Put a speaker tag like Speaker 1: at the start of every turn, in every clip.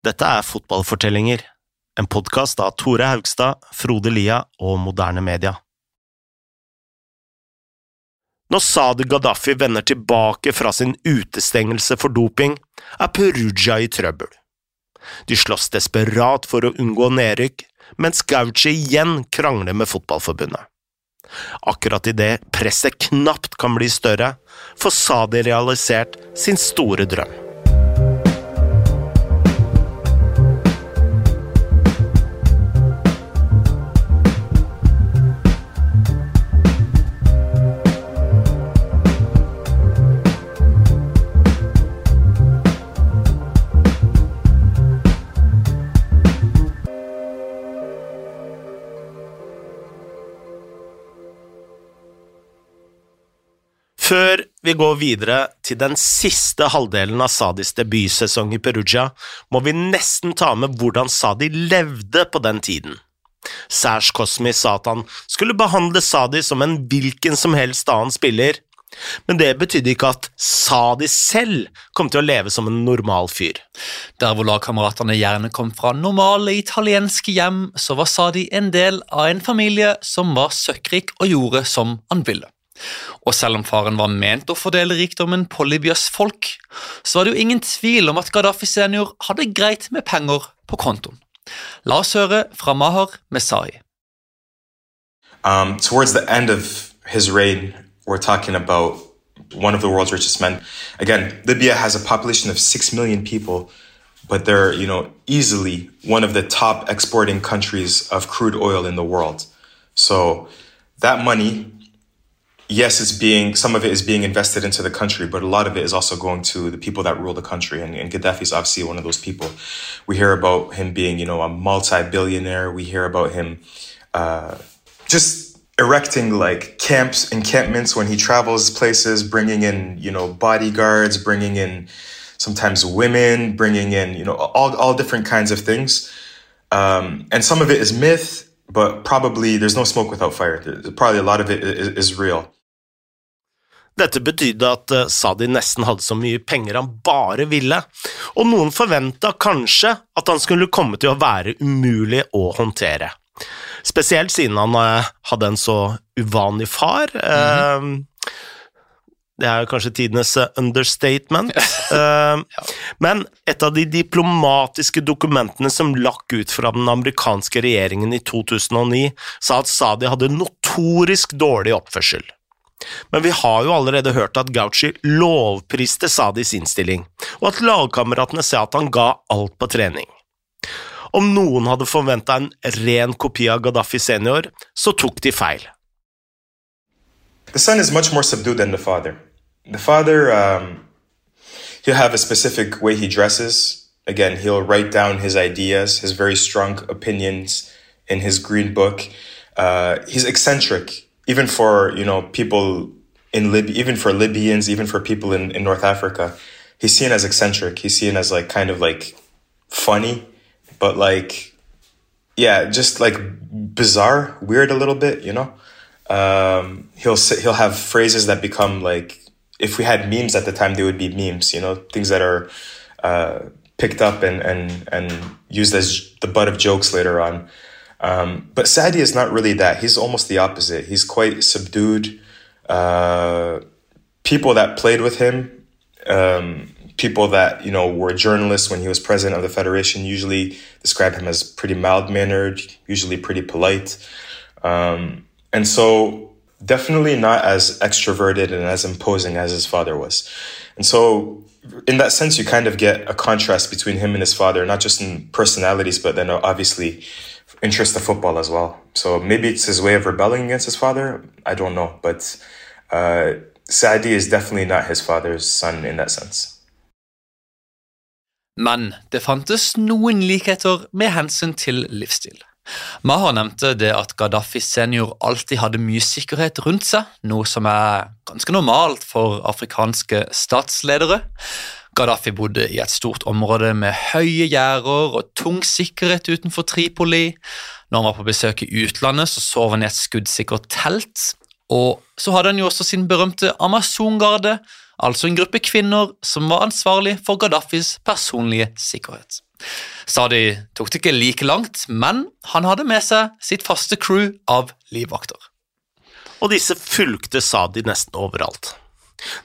Speaker 1: Dette er Fotballfortellinger, en podkast av Tore Haugstad, Frode Lia og Moderne Media. Når Sadi Gaddafi vender tilbake fra sin utestengelse for doping, er Perugia i trøbbel. De slåss desperat for å unngå nedrykk, mens Gauchi igjen krangler med fotballforbundet. Akkurat idet presset knapt kan bli større, får Sadi realisert sin store drøm. Vi går videre til den siste halvdelen av Sadis debutsesong i Perugia, må vi nesten ta med hvordan Sadi levde på den tiden. Sæsj Kosmi sa at han skulle behandle Sadi som en hvilken som helst annen spiller, men det betydde ikke at Sadi selv kom til å leve som en normal fyr.
Speaker 2: Der hvor lagkameratene gjerne kom fra normale italienske hjem, så var Sadi en del av en familie som var søkkrik og gjorde som han ville. Og selv om faren var ment å fordele rikdommen på Libyas folk, så var det jo ingen tvil om at Gaddafi senior hadde greit med penger på kontoen. La oss høre fra Mahar Mesai.
Speaker 3: Um, towards the one of the world's richest men. Again, Libya has a population of six million people, but they're, you know, easily one of the top exporting countries of crude oil in the world. So that money yes, it's being some of it is being invested into the country, but a lot of it is also going to the people that rule the country. And, and Gaddafi is obviously one of those people. We hear about him being, you know, a multi-billionaire. We hear about him uh, just erecting like camps, encampments when he travels places, bringing in, you know, bodyguards, bringing in sometimes women, bringing in, you know, all all different kinds of things. Um, and some of it is myth, but probably there's no smoke without fire. Probably a lot of it is real.
Speaker 1: Dette betydde at eh, Sadi nesten hadde så mye penger han bare ville, og noen forventa kanskje at han skulle komme til å være umulig å håndtere. Spesielt siden han eh, hadde en så uvanlig far. Mm. Det er kanskje tidenes understatement. Men et av de diplomatiske dokumentene som lakk ut fra den amerikanske regjeringen i 2009, sa at Sadi hadde notorisk dårlig oppførsel. Men vi har jo allerede hørt at Gauci lovpriste Sadis innstilling, og at lagkameratene sa at han ga alt på trening. Om noen hadde forventa en ren kopi av Gaddafi senior, så tok de feil.
Speaker 3: The son is um, he'll have a specific way he dresses. Again, he'll write down his ideas, his very strong opinions in his green book. Uh, he's eccentric even for you know people in Libya, even for Libyans, even for people in, in North Africa, he's seen as eccentric. He's seen as like kind of like funny, but like yeah, just like bizarre, weird a little bit, you know. Um, he'll he'll have phrases that become like if we had memes at the time, they would be memes, you know, things that are uh, picked up and and and used as the butt of jokes later on. Um, but Sadi is not really that. He's almost the opposite. He's quite subdued. Uh, people that played with him, um, people that you know were journalists when he was president of the federation, usually describe him as pretty mild mannered, usually pretty polite, um, and so definitely not as extroverted and as imposing as his father was. And so, in that sense, you kind of get a contrast between him and his father, not just in personalities, but then obviously interest of football as well. So maybe it's his way of rebelling against his father. I don't know, but uh, Saadi is definitely not his father's son in that sense.
Speaker 2: Men det fantes noen likheter med hensyn til livsstil. Maha nevnte det at Gaddafi senior alltid hadde mye sikkerhet rundt seg, noe som er ganske normalt for afrikanske statsledere. Gaddafi bodde i et stort område med høye gjerder og tung sikkerhet utenfor Tripoli. Når han var på besøk i utlandet, så sov han i et skuddsikkert telt. Og så hadde han jo også sin berømte Amazongarde, altså en gruppe kvinner som var ansvarlig for Gaddafis personlige sikkerhet. Sadi tok det ikke like langt, men han hadde med seg sitt faste crew av livvakter.
Speaker 1: Og disse fulgte Sadi nesten overalt.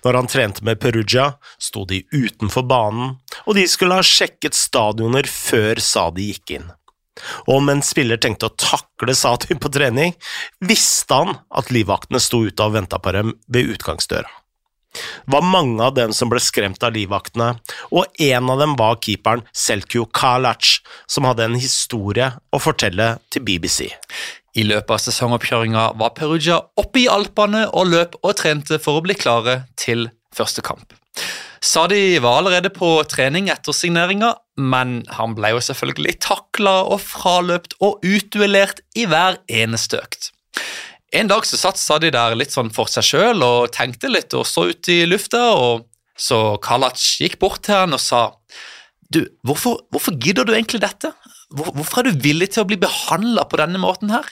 Speaker 1: Når han trente med Perugia, sto de utenfor banen, og de skulle ha sjekket stadioner før Sadi gikk inn. Og om en spiller tenkte å takle Sadi på trening, visste han at livvaktene sto ute og venta på dem ved utgangsdøra. Det var mange av dem som ble skremt av livvaktene, og en av dem var keeperen Selkio Kalac, som hadde en historie å fortelle til BBC.
Speaker 2: I løpet av sesongoppkjøringa var Perugia oppe i Alpene og løp og trente for å bli klare til første kamp. Sadi var allerede på trening etter signeringa, men han ble jo selvfølgelig takla og fraløpt og utduellert i hver eneste økt. En dag så satt Sadi der litt sånn for seg sjøl og tenkte litt og så ut i lufta, og så Kalac gikk bort til han og sa du, hvorfor, hvorfor gidder du egentlig dette? Hvor, hvorfor er du villig til å bli behandla på denne måten her?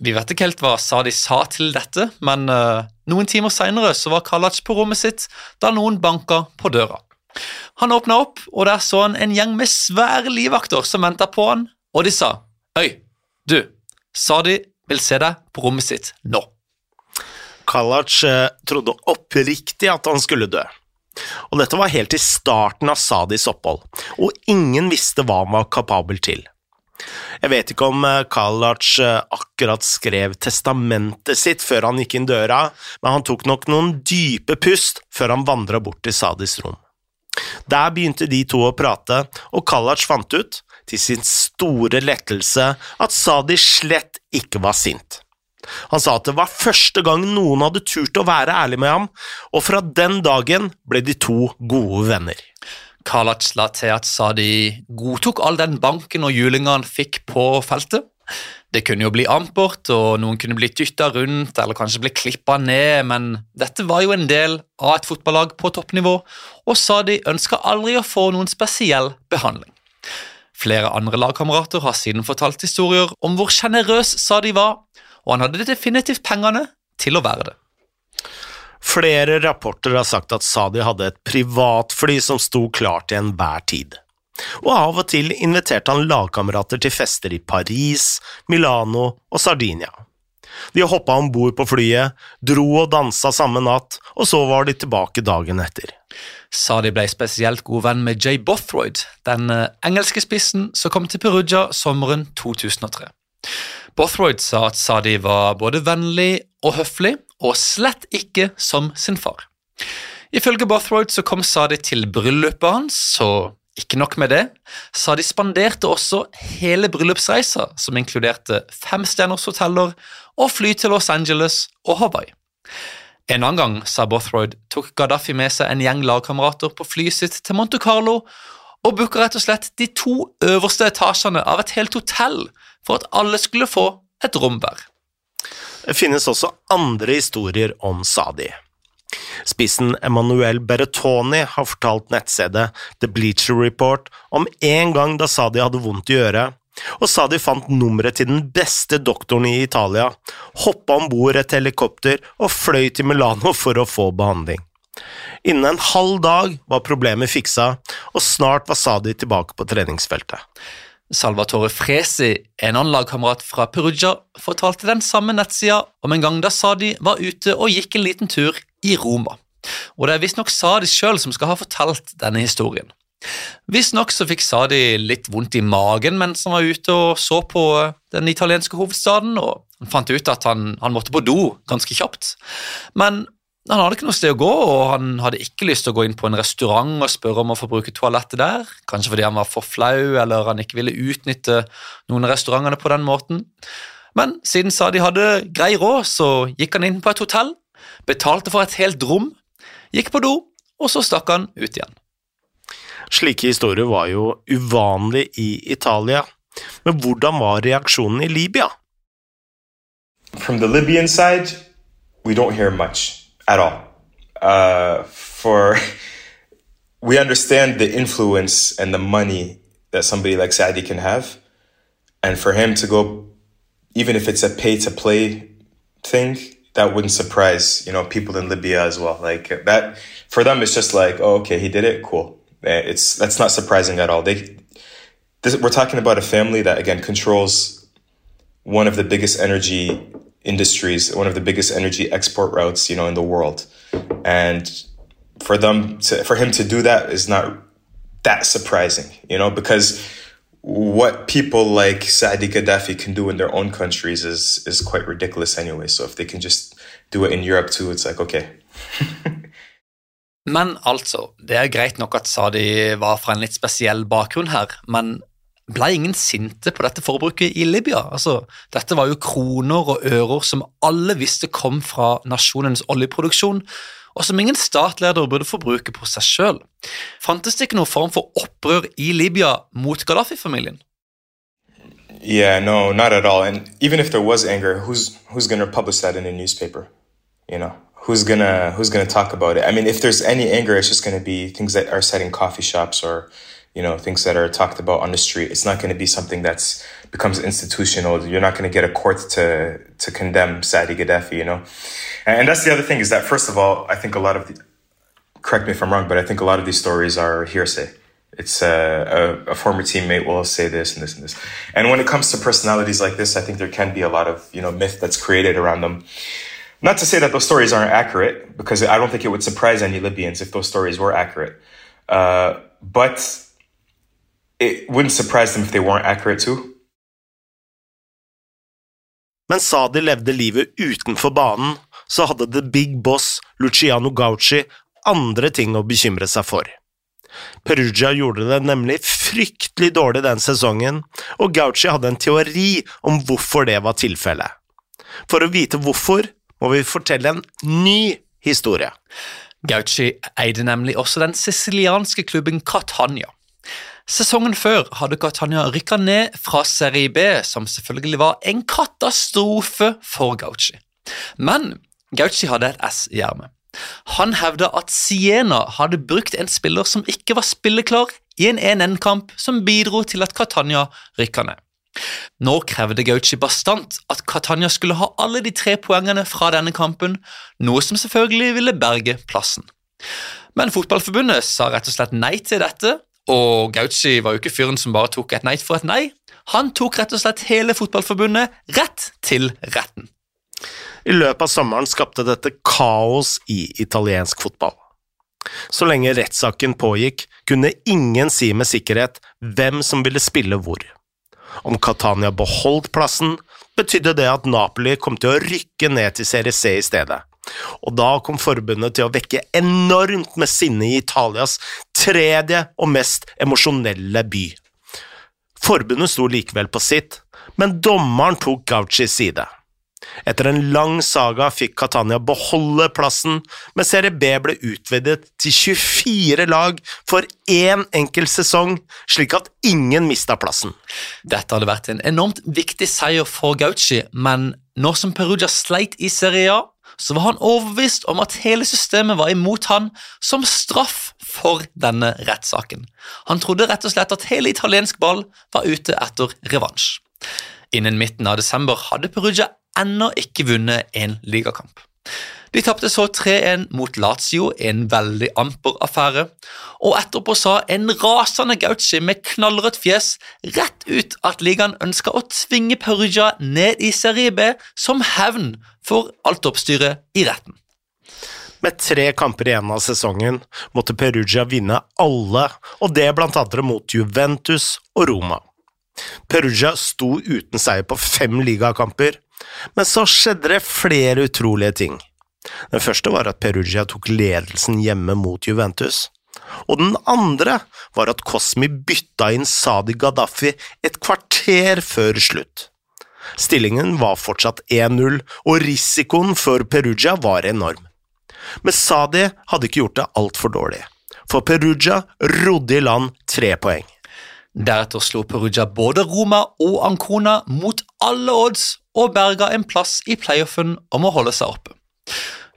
Speaker 2: Vi vet ikke helt hva Sadi sa til dette, men uh, noen timer seinere var Kalac på rommet sitt da noen banka på døra. Han åpna opp, og der så han en gjeng med svære livvakter som venta på han, og de sa Øy, du, Sadi vil se deg på rommet sitt nå.
Speaker 1: Kalac eh, trodde oppriktig at han skulle dø. Og dette var helt i starten av Sadis opphold, og ingen visste hva han var kapabel til. Jeg vet ikke om eh, Kalac eh, akkurat skrev testamentet sitt før han gikk inn døra, men han tok nok noen dype pust før han vandra bort til Sadis rom. Der begynte de to å prate, og Kalac fant ut, til sin store lettelse, at Sadi slett ikke var sint. Han sa at det var første gang noen hadde turt å være ærlig med ham, og fra den dagen ble de to gode venner.
Speaker 2: La til at Sadi godtok all den banken og julinga han fikk på feltet. Det kunne jo bli ampert, og noen kunne bli dytta rundt eller kanskje bli klippa ned, men dette var jo en del av et fotballag på toppnivå, og Sadi ønska aldri å få noen spesiell behandling. Flere andre lagkamerater har siden fortalt historier om hvor sjenerøs Sadi var, og han hadde definitivt pengene til å være det.
Speaker 1: Flere rapporter har sagt at Sadi hadde et privatfly som sto klart til enhver tid. Og av og til inviterte han lagkamerater til fester i Paris, Milano og Sardinia. De hoppa om bord på flyet, dro og dansa samme natt, og så var de tilbake dagen etter.
Speaker 2: Sadi ble spesielt god venn med Jay Bothroyd, den eh, engelske spissen som kom til Perugia sommeren 2003. Bothroyd sa at Sadi var både vennlig og høflig, og slett ikke som sin far. Ifølge Bothroyd så kom Sadi til bryllupet hans, så ikke nok med det. Sadi spanderte også hele bryllupsreisa, som inkluderte femstjerners hoteller og fly til Los Angeles og Hawaii. En annen gang, sa Bothroyd, tok Gaddafi med seg en gjeng lagkamerater på flyet sitt til Monte Carlo og booka rett og slett de to øverste etasjene av et helt hotell for at alle skulle få et rom hver.
Speaker 1: Det finnes også andre historier om Sadi. Spissen Emanuel Berretoni har fortalt nettstedet The Bleacher Report om en gang da Sadi hadde vondt i øret, og Sadi fant nummeret til den beste doktoren i Italia, hoppa om bord et helikopter og fløy til Milano for å få behandling. Innen en halv dag var problemet fiksa, og snart var Sadi tilbake på treningsfeltet.
Speaker 2: Salvatore Fresi, en annen lagkamerat fra Perugia, fortalte den samme nettsida om en gang da Sadi var ute og gikk en liten tur i Roma. Og det er visstnok Sadi sjøl som skal ha fortalt denne historien. Visstnok så fikk Sadi litt vondt i magen mens han var ute og så på den italienske hovedstaden, og han fant ut at han, han måtte på do ganske kjapt. Men han hadde ikke noe sted å gå, og han hadde ikke lyst til å gå inn på en restaurant og spørre om å få bruke toalettet der. Kanskje fordi han var for flau, eller han ikke ville utnytte noen av restaurantene på den måten. Men siden sa de hadde grei råd, så gikk han inn på et hotell, betalte for et helt rom, gikk på do, og så stakk han ut igjen.
Speaker 1: Slike historier var jo uvanlig i Italia, men hvordan var reaksjonen i Libya?
Speaker 3: From the Libyan side, we don't hear much. At all. Uh, for we understand the influence and the money that somebody like Sadi can have, and for him to go, even if it's a pay to play thing, that wouldn't surprise you know people in Libya as well. Like that for them, it's just like, oh, okay, he did it, cool. Eh, it's that's not surprising at all. They this, we're talking about a family that again controls one of the biggest energy industries, one of the biggest energy export routes, you know, in the world. And for them to, for him to do that is not that surprising, you know, because what people like Saadi Gaddafi can do in their own countries is is quite ridiculous anyway. So if they can just do it in Europe too, it's like okay.
Speaker 2: men altså, det er greit nok at Sadi var fra en litt spesiell bakgrunn her, men ble ingen sinte på dette forbruket i Libya? Altså, dette var jo kroner og ører som alle visste kom fra nasjonens oljeproduksjon, og som ingen statsleder burde få bruke på seg sjøl. Fantes det ikke noen form for opprør i Libya mot Gaddafi-familien?
Speaker 3: Yeah, no, not at all. And even if there was anger, who's who's going to publish that in a newspaper? You know, who's gonna who's gonna talk about it? I mean, if there's any anger, it's just going be things that are said in coffee shops or you know things that are talked about on the street it's not going to be something that's becomes institutional. You're not going to get a court to to condemn Saudi Gaddafi you know? And, that's the other thing is that first of all I think a lot of the correct me if I'm wrong but I think a lot of these stories are hearsay. It's a, a, a former teammate will say this and this and this. And when it comes to personalities like this I think there can be a lot of you know myth that's created around them. Not to say that those stories aren't accurate because I don't think it would surprise any Libyans if those stories were accurate. Uh, but it wouldn't surprise them if they weren't accurate too.
Speaker 1: Men Sadi levde livet utenfor banen, så hadde the big boss Luciano Gauci andre ting å bekymre seg for. Perugia gjorde det nemlig fryktelig dårlig den sesongen, og Gauci hadde en teori om hvorfor det var tilfellet. For å vite hvorfor må vi fortelle en ny historie.
Speaker 2: Gauci eide nemlig også den sicilianske klubben Catania. Sesongen før hadde Catania rykka ned fra Serie B, som selvfølgelig var en katastrofe for Gauci. Men Gauci hadde et S i ermet. Han hevda at Siena hadde brukt en spiller som ikke var spilleklar, i en 1-1-kamp som bidro til at Catania rykka ned. Nå krevde Gauci bastant at Catania skulle ha alle de tre poengene fra denne kampen, noe som selvfølgelig ville berge plassen. Men Fotballforbundet sa rett og slett nei til dette, og Gauci var jo ikke fyren som bare tok et nei for et nei. Han tok rett og slett hele fotballforbundet rett til retten.
Speaker 1: I løpet av sommeren skapte dette kaos i italiensk fotball. Så lenge rettssaken pågikk, kunne ingen si med sikkerhet hvem som ville spille hvor. Om Catania beholdt plassen, betydde det at Napoli kom til å rykke ned til Serie C i stedet og da kom forbundet til å vekke enormt med sinne i Italias tredje og mest emosjonelle by. Forbundet sto likevel på sitt, men dommeren tok Gauchis side. Etter en lang saga fikk Catania beholde plassen, men Serie B ble utvidet til 24 lag for én enkelt sesong, slik at ingen mista plassen.
Speaker 2: Dette hadde vært en enormt viktig seier for Gauci, men nå som Perugia sleit i Serie A, så var han overbevist om at hele systemet var imot han som straff for denne rettssaken. Han trodde rett og slett at hele italiensk ball var ute etter revansj. Innen midten av desember hadde Perugia ennå ikke vunnet en ligakamp. De tapte så 3-1 mot Lazio, en veldig amper affære, og etterpå sa en rasende Gauci med knallrødt fjes rett ut at ligaen ønska å tvinge Perugia ned i Serie B som hevn for alt oppstyret i retten.
Speaker 1: Med tre kamper igjen av sesongen måtte Perugia vinne alle, og det blant andre mot Juventus og Roma. Perugia sto uten seier på fem ligakamper, men så skjedde det flere utrolige ting. Den første var at Perugia tok ledelsen hjemme mot Juventus, og den andre var at Cosmi bytta inn Sadi Gaddafi et kvarter før slutt. Stillingen var fortsatt 1-0, og risikoen for Perugia var enorm. Men Sadi hadde ikke gjort det altfor dårlig, for Perugia rodde i land tre poeng.
Speaker 2: Deretter slo Perugia både Roma og Ancona mot alle odds og berga en plass i playoffen om å holde seg oppe.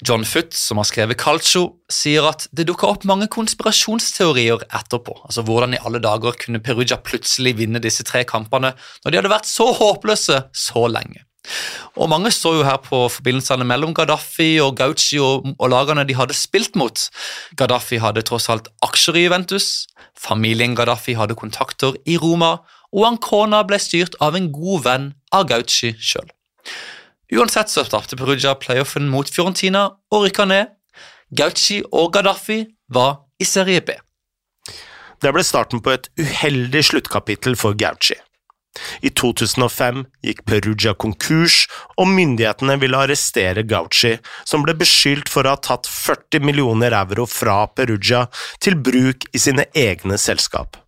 Speaker 2: John Foot, som har skrevet Calcio, sier at det dukka opp mange konspirasjonsteorier etterpå. Altså Hvordan i alle dager kunne Perugia plutselig vinne disse tre kampene når de hadde vært så håpløse så lenge? Og Mange så jo her på forbindelsene mellom Gaddafi og Gauchi og, og lagene de hadde spilt mot. Gaddafi hadde tross alt aksjer i Juventus, familien Gaddafi hadde kontakter i Roma, og Ancona ble styrt av en god venn av Gauchi sjøl. Uansett så tapte Perugia playoffen mot Fiorentina og rykka ned. Gauchi og Gaddafi var i serie B.
Speaker 1: Det ble starten på et uheldig sluttkapittel for Gauchi. I 2005 gikk Perugia konkurs, og myndighetene ville arrestere Gauchi, som ble beskyldt for å ha tatt 40 millioner euro fra Perugia til bruk i sine egne selskap.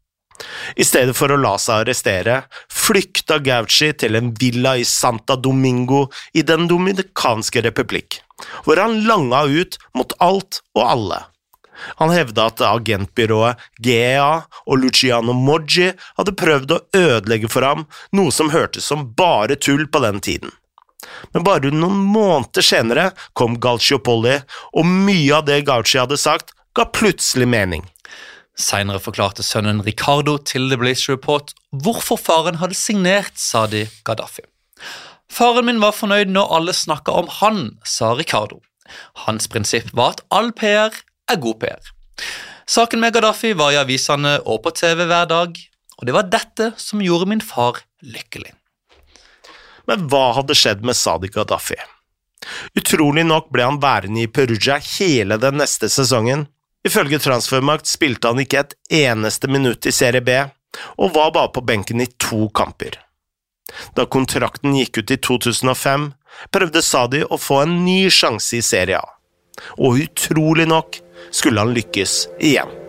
Speaker 1: I stedet for å la seg arrestere, flykta Gauci til en villa i Santa Domingo i Den dominikanske republikk, hvor han langa ut mot alt og alle. Han hevda at agentbyrået GEA og Luciano Moggi hadde prøvd å ødelegge for ham, noe som hørtes som bare tull på den tiden. Men bare noen måneder senere kom Galciopoli, og mye av det Gauci hadde sagt, ga plutselig mening.
Speaker 2: Senere forklarte sønnen Ricardo til The Blaze Report hvorfor faren hadde signert Sadi Gaddafi. Faren min var fornøyd når alle snakka om han, sa Ricardo. Hans prinsipp var at all PR er god PR. Saken med Gaddafi var i avisene og på TV hver dag, og det var dette som gjorde min far lykkelig.
Speaker 1: Men hva hadde skjedd med Sadi Gaddafi? Utrolig nok ble han værende i Perugia hele den neste sesongen. Ifølge Transfermarkt spilte han ikke et eneste minutt i Serie B, og var bare på benken i to kamper. Da kontrakten gikk ut i 2005, prøvde Sadi å få en ny sjanse i Serie A, og utrolig nok skulle han lykkes igjen.